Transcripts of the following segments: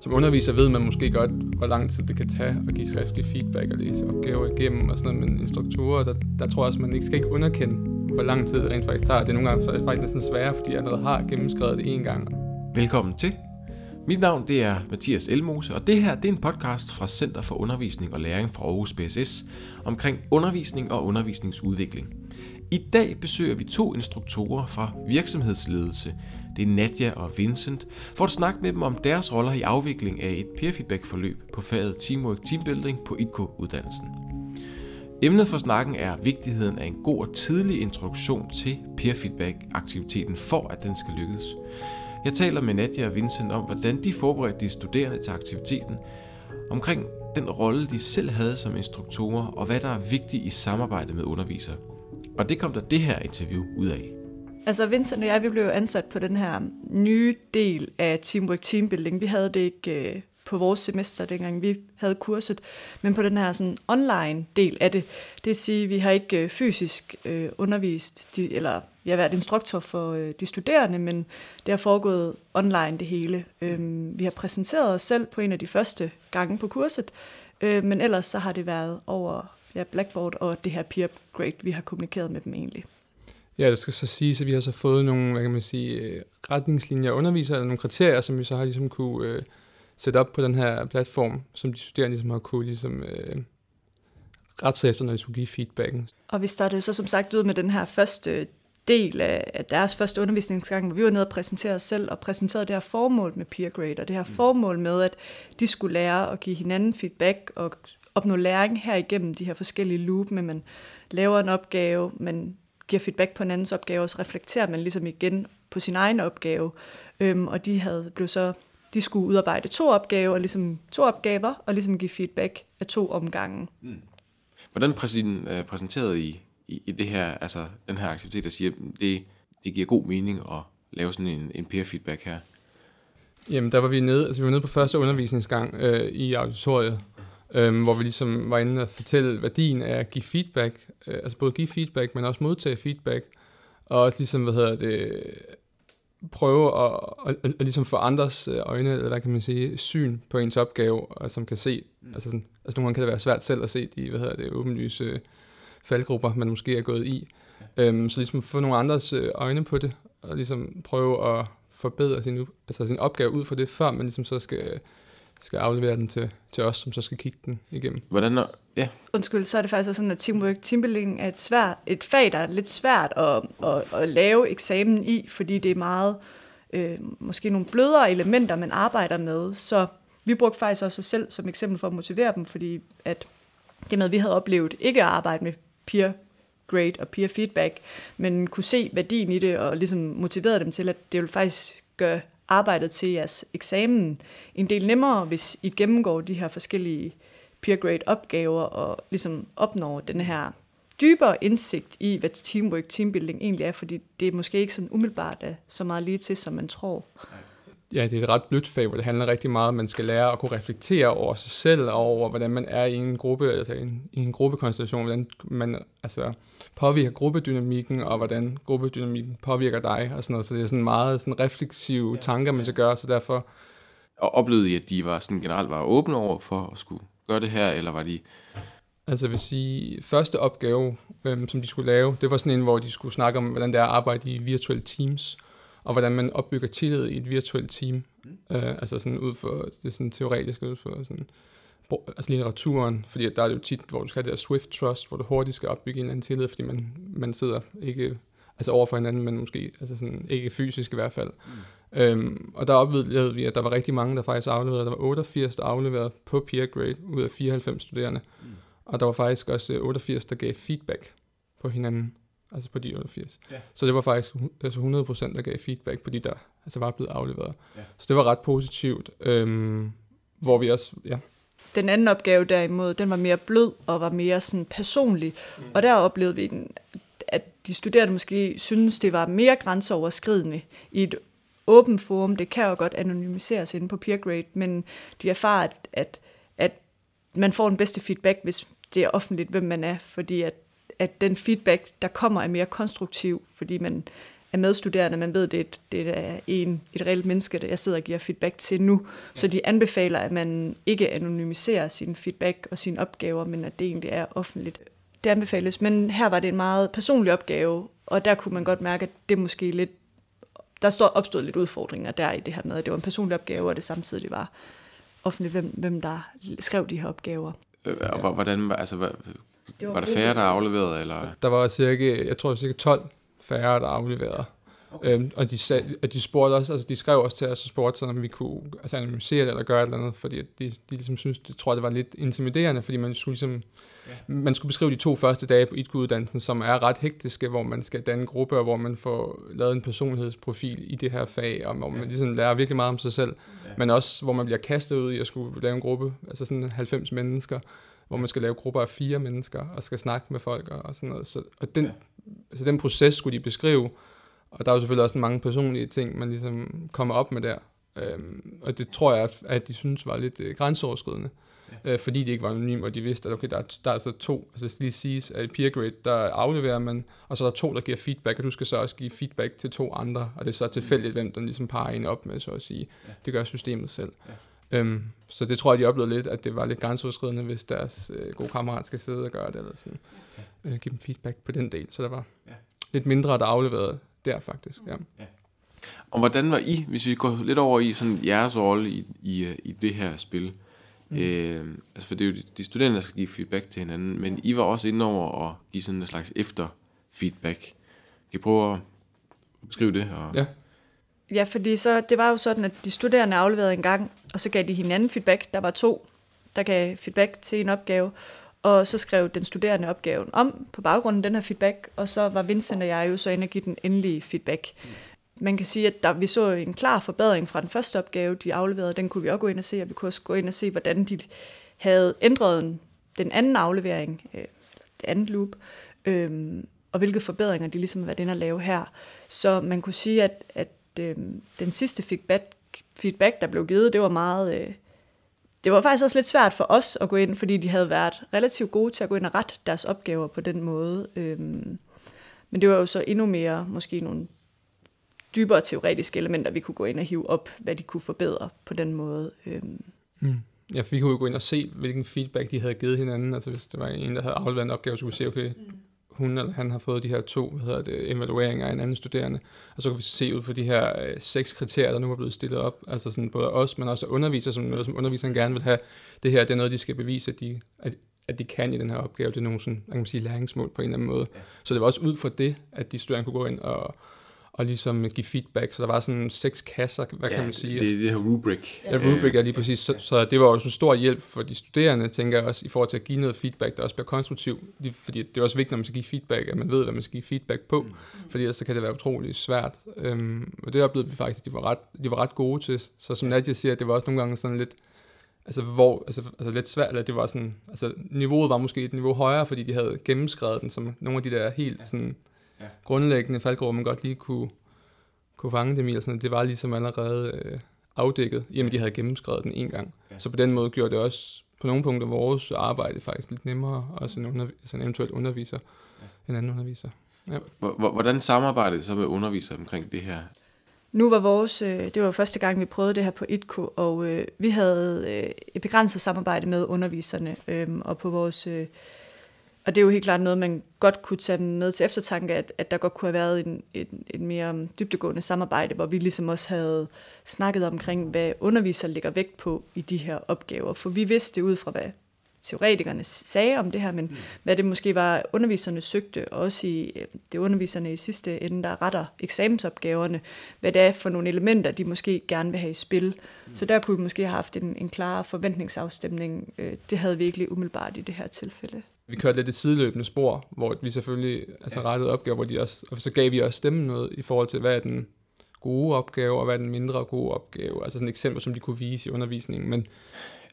som underviser ved man måske godt, hvor lang tid det kan tage at give skriftlig feedback og læse opgaver igennem og sådan noget, men instruktorer, der, der tror jeg også, man ikke skal ikke underkende, hvor lang tid det rent faktisk tager. Det er nogle gange så er det faktisk næsten sværere, fordi jeg allerede har gennemskrevet det en gang. Velkommen til. Mit navn det er Mathias Elmose, og det her det er en podcast fra Center for Undervisning og Læring fra Aarhus BSS omkring undervisning og undervisningsudvikling. I dag besøger vi to instruktorer fra virksomhedsledelse. Det er Nadja og Vincent, for at snakke med dem om deres roller i afvikling af et peer feedback forløb på faget Teamwork Teambuilding på ITK-uddannelsen. Emnet for snakken er vigtigheden af en god og tidlig introduktion til peer feedback aktiviteten for at den skal lykkes. Jeg taler med Nadja og Vincent om, hvordan de forberedte de studerende til aktiviteten, omkring den rolle, de selv havde som instruktorer, og hvad der er vigtigt i samarbejde med undervisere. Og det kom der det her interview ud af. Altså Vincent og jeg, vi blev ansat på den her nye del af Teamwork Teambuilding. Vi havde det ikke øh, på vores semester, dengang vi havde kurset, men på den her sådan online del af det. Det vil sige, at vi har ikke øh, fysisk øh, undervist, de, eller jeg har været instruktor for øh, de studerende, men det har foregået online det hele. Øhm, vi har præsenteret os selv på en af de første gange på kurset, øh, men ellers så har det været over ja, Blackboard og det her peer grade, vi har kommunikeret med dem egentlig. Ja, det skal så sige, at vi har så fået nogle, hvad kan man sige, øh, retningslinjer undervisere, eller nogle kriterier, som vi så har ligesom kunne øh, sætte op på den her platform, som de studerende ligesom har kunne ligesom, øh, ret sig efter, når de skulle give feedbacken. Og vi startede så som sagt ud med den her første del af deres første undervisningsgang, hvor vi var nede og præsentere os selv og præsenterede det her formål med peer grade, og det her formål med, at de skulle lære at give hinanden feedback og opnå læring her igennem de her forskellige loop, med man laver en opgave, man giver feedback på en andens opgave, og så reflekterer man ligesom igen på sin egen opgave. Øhm, og de havde blev så de skulle udarbejde to opgaver, ligesom to opgaver, og ligesom give feedback af to omgange. Mm. Hvordan øh, præsenterede I, i, i det her, altså den her aktivitet, der siger, det, det giver god mening at lave sådan en, en peer feedback her? Jamen, der var vi nede, altså vi var nede på første undervisningsgang øh, i auditoriet, øh, hvor vi ligesom var inde og fortælle værdien af at give feedback, øh, altså både give feedback, men også modtage feedback, og også ligesom, hvad hedder det, prøve at, at, at, at ligesom få andres øh, øjne, eller hvad kan man sige, syn på ens opgave, og som kan se, mm. altså, sådan, altså nogle gange kan det være svært selv at se de, hvad hedder det, åbenlyse faldgrupper, man måske er gået i. Ja. Øhm, så ligesom få nogle andres øh, øjne på det, og ligesom prøve at forbedre sin, altså sin opgave ud fra det, før man ligesom så skal skal aflevere den til, til os, som så skal kigge den igennem. Hvordan er, ja. Undskyld, så er det faktisk sådan, at teamwork, teambuilding er et, svært, et fag, der er lidt svært at, at, at lave eksamen i, fordi det er meget, øh, måske nogle blødere elementer, man arbejder med. Så vi brugte faktisk også os selv som eksempel for at motivere dem, fordi at det med, at vi havde oplevet ikke at arbejde med peer grade og peer feedback, men kunne se værdien i det og ligesom motiverede dem til, at det vil faktisk gøre arbejdet til jeres eksamen en del nemmere, hvis I gennemgår de her forskellige peer grade opgaver og ligesom opnår den her dybere indsigt i, hvad teamwork, teambuilding egentlig er, fordi det er måske ikke sådan umiddelbart er så meget lige til, som man tror. Ja, det er et ret blødt fag, hvor det handler rigtig meget om, at man skal lære at kunne reflektere over sig selv, og over hvordan man er i en gruppe, altså i en, i en gruppekonstellation, hvordan man altså, påvirker gruppedynamikken, og hvordan gruppedynamikken påvirker dig, og sådan noget. Så det er sådan meget sådan refleksive ja, tanker, man skal gøre, så derfor... Og oplevede I, at de var sådan generelt var åbne over for at skulle gøre det her, eller var de... Altså jeg vil sige, første opgave, øhm, som de skulle lave, det var sådan en, hvor de skulle snakke om, hvordan det er at arbejde i virtuelle teams og hvordan man opbygger tillid i et virtuelt team. Mm. Uh, altså sådan ud for, det sådan teoretisk ud for sådan, altså litteraturen, fordi der er det jo tit, hvor du skal have det der swift trust, hvor du hurtigt skal opbygge en eller anden tillid, fordi man, man sidder ikke altså over for hinanden, men måske altså sådan, ikke fysisk i hvert fald. Mm. Øhm, og der oplevede vi, at der var rigtig mange, der faktisk afleverede. Der var 88, der afleverede på peer grade ud af 94 studerende. Mm. Og der var faktisk også 88, der gav feedback på hinanden altså på de 88. Ja. Så det var faktisk altså 100%, der gav feedback på de, der altså var blevet afleveret. Ja. Så det var ret positivt, øhm, hvor vi også, ja. Den anden opgave derimod, den var mere blød og var mere sådan personlig, mm. og der oplevede vi, at de studerende måske synes, det var mere grænseoverskridende i et åbent forum. Det kan jo godt anonymiseres inde på peer grade, men de erfarer, at, at, at man får den bedste feedback, hvis det er offentligt, hvem man er, fordi at at den feedback, der kommer, er mere konstruktiv, fordi man af medstuderende. Man ved, det er, et, det er en, et reelt menneske, der jeg sidder og giver feedback til nu. Så de anbefaler, at man ikke anonymiserer sin feedback og sine opgaver, men at det egentlig er offentligt. Det anbefales, men her var det en meget personlig opgave, og der kunne man godt mærke, at det måske lidt der står opstået lidt udfordringer der i det her med, at det var en personlig opgave, og det samtidig var offentligt, hvem, hvem der skrev de her opgaver. Øh, og hvordan var, altså, var, var, var der færre, der afleverede? Eller? Der var cirka, jeg tror cirka 12 færre, der afleverede. Okay. Øhm, og de, sag, og de spurgte også, altså de skrev også til os og spurgte, om vi kunne altså, anonymisere det eller gøre et eller andet, fordi de, de ligesom synes, de tror, det var lidt intimiderende, fordi man skulle ligesom, ja. man skulle beskrive de to første dage på ITKU-uddannelsen, som er ret hektiske, hvor man skal danne grupper, og hvor man får lavet en personlighedsprofil i det her fag, og hvor man ja. ligesom lærer virkelig meget om sig selv, ja. men også hvor man bliver kastet ud i at skulle lave en gruppe, altså sådan 90 mennesker, hvor man skal lave grupper af fire mennesker, og skal snakke med folk og, og sådan noget. Så, og den, ja. altså den proces skulle de beskrive, og der er jo selvfølgelig også mange personlige ting, man ligesom kommer op med der. Øhm, og det tror jeg, at de synes var lidt øh, grænseoverskridende. Ja. Øh, fordi de ikke var anonyme, og de vidste, at okay, der, er, der er altså to, altså lige siges, at i peer grade, der afleverer man, og så er der to, der giver feedback, og du skal så også give feedback til to andre, og det er så tilfældigt, hvem der ligesom parer en op med, så at sige. Ja. Det gør systemet selv. Ja. Øhm, så det tror jeg, de oplevede lidt, at det var lidt grænseoverskridende, hvis deres øh, gode kammerat skal sidde og gøre det, eller sådan. Ja. Øh, give dem feedback på den del, så der var ja. lidt mindre, der afleverede der faktisk. Ja. ja. Og hvordan var I, hvis vi går lidt over i sådan jeres rolle i, i, øh, i det her spil? Mm. Øh, altså for det er jo de, de studerende, der skal give feedback til hinanden, men I var også inde over at give sådan en slags efter feedback. Kan I prøve at beskrive det? Og... Ja. Ja, fordi så, det var jo sådan, at de studerende afleverede en gang, og så gav de hinanden feedback. Der var to, der gav feedback til en opgave, og så skrev den studerende opgaven om på baggrunden den her feedback, og så var Vincent og jeg jo så inde og give den endelige feedback. Man kan sige, at der, vi så en klar forbedring fra den første opgave, de afleverede. Den kunne vi også gå ind og se, og vi kunne også gå ind og se, hvordan de havde ændret den anden aflevering, øh, det andet loop, øh, og hvilke forbedringer de ligesom har været inde og lave her. Så man kunne sige, at, at øh, den sidste feedback, feedback, der blev givet, det var meget... Øh, det var faktisk også lidt svært for os at gå ind, fordi de havde været relativt gode til at gå ind og rette deres opgaver på den måde. Øhm, men det var jo så endnu mere måske nogle dybere teoretiske elementer, vi kunne gå ind og hive op, hvad de kunne forbedre på den måde. Øhm. Mm. Ja, vi kunne jo gå ind og se, hvilken feedback de havde givet hinanden. Altså hvis det var en, der havde afleveret en opgave, så kunne vi se, okay, mm hun eller han har fået de her to hvad hedder det, evalueringer af en anden studerende, og så kan vi se ud for de her øh, seks kriterier, der nu er blevet stillet op, altså sådan både os, men også undervisere, som noget, som underviseren gerne vil have. Det her, det er noget, de skal bevise, at de, at, at de kan i den her opgave. Det er nogle sådan, man kan sige, læringsmål på en eller anden måde. Ja. Så det var også ud fra det, at de studerende kunne gå ind og, og ligesom give feedback. Så der var sådan seks kasser, hvad ja, kan man sige? det, det her rubric. Ja, rubric er lige præcis. Så, så det var også en stor hjælp for de studerende, tænker jeg også, i forhold til at give noget feedback, der også bliver konstruktiv. Fordi det er også vigtigt, når man skal give feedback, at man ved, hvad man skal give feedback på. Mm. Fordi ellers så kan det være utrolig svært. Øhm, og det oplevede vi faktisk, at de var ret, de var ret gode til. Så som Nadia siger, det var også nogle gange sådan lidt, altså hvor, altså, altså lidt svært, eller det var sådan, altså niveauet var måske et niveau højere, fordi de havde gennemskrevet den som nogle af de der helt sådan, ja. grundlæggende faldgrupper, man godt lige kunne, kunne fange dem i, og sådan, det var ligesom allerede øh, afdækket, i de havde gennemskrevet den en gang. Ja. Så på den måde gjorde det også på nogle punkter vores arbejde faktisk lidt nemmere, også en, underv- altså en eventuelt underviser, ja. en anden underviser. Ja. Hvordan samarbejdede så med undervisere omkring det her? Nu var vores, øh, det var første gang, vi prøvede det her på ITKO, og øh, vi havde øh, et begrænset samarbejde med underviserne, øh, og på vores øh, og det er jo helt klart noget, man godt kunne tage med til eftertanke, at, at der godt kunne have været en, en, en mere dybdegående samarbejde, hvor vi ligesom også havde snakket omkring, hvad undervisere lægger vægt på i de her opgaver. For vi vidste ud fra, hvad teoretikerne sagde om det her, men mm. hvad det måske var, underviserne søgte, og også i øh, det underviserne i sidste ende, der retter eksamensopgaverne, hvad det er for nogle elementer, de måske gerne vil have i spil. Mm. Så der kunne vi måske have haft en, en klar forventningsafstemning. Øh, det havde vi ikke lige umiddelbart i det her tilfælde vi kørte lidt et sideløbende spor, hvor vi selvfølgelig altså rettede opgaver, hvor de også, og så gav vi også stemmen noget i forhold til, hvad er den gode opgave, og hvad er den mindre gode opgave. Altså sådan et eksempel, som de kunne vise i undervisningen. Men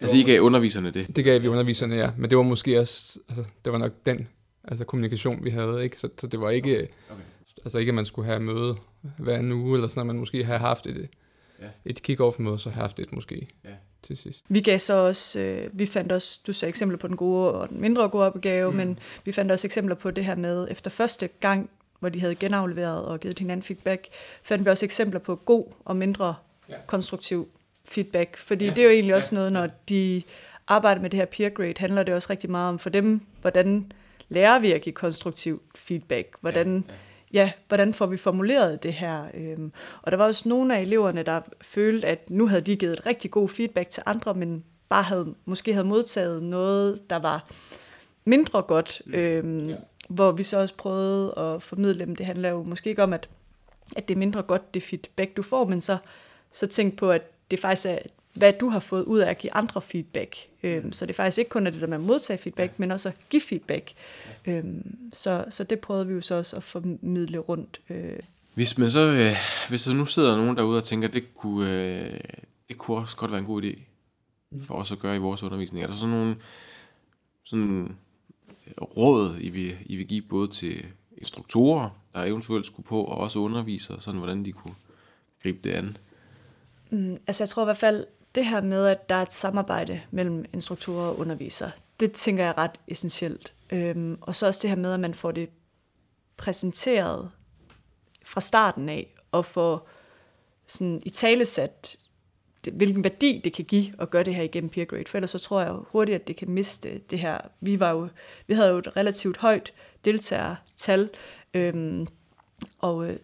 altså I gav underviserne det? Det gav vi underviserne, ja. Men det var måske også, altså, det var nok den altså, kommunikation, vi havde. Ikke? Så, så det var ikke, okay. Okay. altså ikke, at man skulle have møde hver en uge, eller sådan, at man måske have haft et, ja. et kick-off-møde, så have haft et måske. Ja til sidst. Vi gav så også, øh, vi fandt også, du sagde eksempler på den gode og den mindre gode opgave, mm. men vi fandt også eksempler på det her med, efter første gang hvor de havde genafleveret og givet hinanden feedback, fandt vi også eksempler på god og mindre ja. konstruktiv feedback. Fordi ja. det er jo egentlig også noget, når de arbejder med det her peer grade, handler det også rigtig meget om for dem, hvordan lærer vi at give konstruktiv feedback? Hvordan, ja, ja. Ja, hvordan får vi formuleret det her? Øhm, og der var også nogle af eleverne, der følte, at nu havde de givet et rigtig god feedback til andre, men bare havde, måske havde modtaget noget, der var mindre godt. Øhm, ja. Hvor vi så også prøvede at formidle dem. Det handler jo måske ikke om, at, at det er mindre godt, det feedback, du får, men så, så tænk på, at det faktisk er, hvad du har fået ud af at give andre feedback. Øhm, så det er faktisk ikke kun det der med at modtage feedback, ja. men også at give feedback. Ja. Øhm, så, så det prøvede vi jo så også at formidle rundt. Øh. Hvis man så, øh, hvis der nu sidder nogen derude og tænker, det kunne, øh, det kunne også godt være en god idé for os at gøre i vores undervisning. Er der sådan nogle sådan råd, I vil, I vil give både til instruktorer, der eventuelt skulle på, og også undervisere, sådan hvordan de kunne gribe det an? Mm, altså jeg tror i hvert fald, det her med, at der er et samarbejde mellem instruktorer og undervisere, det tænker jeg er ret essentielt. Øhm, og så også det her med, at man får det præsenteret fra starten af, og får sådan i talesat, hvilken værdi det kan give at gøre det her igennem peer grade. For ellers så tror jeg hurtigt, at det kan miste det her. Vi, var jo, vi havde jo et relativt højt deltagertal, øhm, og øh,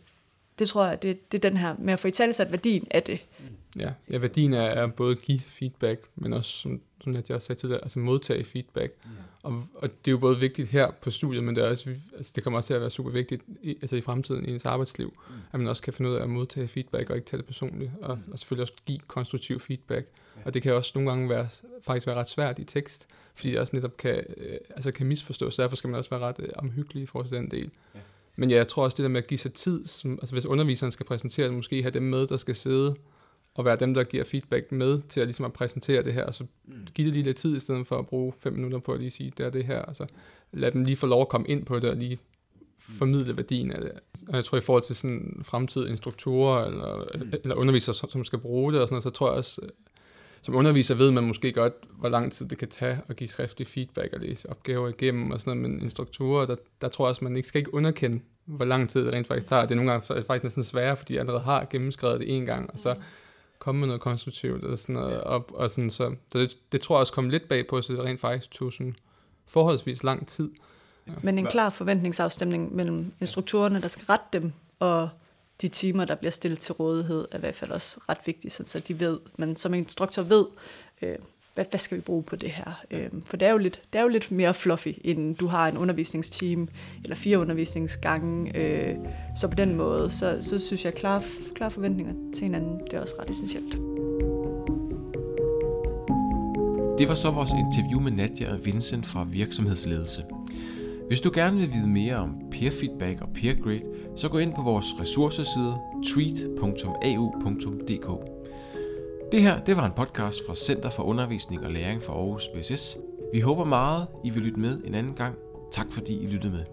det tror jeg, det, det er den her med at få i talesat værdien af det. Mm. Ja, ja værdien er, er både at give feedback, men også, som, som jeg også sagde tidligere, altså modtage feedback. Ja. Og, og det er jo både vigtigt her på studiet, men det, er også, altså det kommer også til at være super vigtigt i, altså i fremtiden i ens arbejdsliv, mm. at man også kan finde ud af at modtage feedback og ikke tage det personligt, og, mm. og selvfølgelig også give konstruktiv feedback. Ja. Og det kan også nogle gange være, faktisk være ret svært i tekst, fordi det også netop kan, øh, altså kan misforstås, så derfor skal man også være ret øh, omhyggelig i forhold til den del. Ja. Men ja, jeg tror også det der med at give sig tid, som, altså hvis underviseren skal præsentere måske have dem med, der skal sidde og være dem, der giver feedback med til at, ligesom at præsentere det her, og så mm. give det lige lidt tid, i stedet for at bruge fem minutter på at lige sige, det er det her, altså lad dem lige få lov at komme ind på det, og lige mm. formidle værdien af det. Og jeg tror, i forhold til sådan fremtidige instruktorer eller, mm. eller undervisere, som skal bruge det, og sådan noget, så tror jeg også, som underviser ved man måske godt, hvor lang tid det kan tage at give skriftlig feedback og læse opgaver igennem og sådan noget, men instruktorer, der, der tror jeg også, man ikke skal ikke underkende, hvor lang tid det rent faktisk tager. Det er nogle gange faktisk næsten sværere, fordi jeg allerede har gennemskrevet det en gang, og så komme med noget konstruktivt eller sådan noget op, og sådan, så, så det, det, tror jeg også kom lidt bag på, så det rent faktisk tog sådan forholdsvis lang tid. Ja. Men en klar forventningsafstemning mellem instruktorerne, der skal rette dem, og de timer, der bliver stillet til rådighed, er i hvert fald også ret vigtigt, så de ved, man som instruktor ved, øh, hvad, hvad skal vi bruge på det her? Øh, for det er, jo lidt, det er jo lidt mere fluffy, end du har en undervisningsteam, eller fire undervisningsgange. Øh, så på den måde, så, så synes jeg, klare, klare forventninger til hinanden, det er også ret essentielt. Det var så vores interview med Nadja og Vincent fra Virksomhedsledelse. Hvis du gerne vil vide mere om peer feedback og peer grade, så gå ind på vores ressourceside tweet.au.dk. Det her det var en podcast fra Center for Undervisning og Læring for Aarhus BSS. Vi håber meget, I vil lytte med en anden gang. Tak fordi I lyttede med.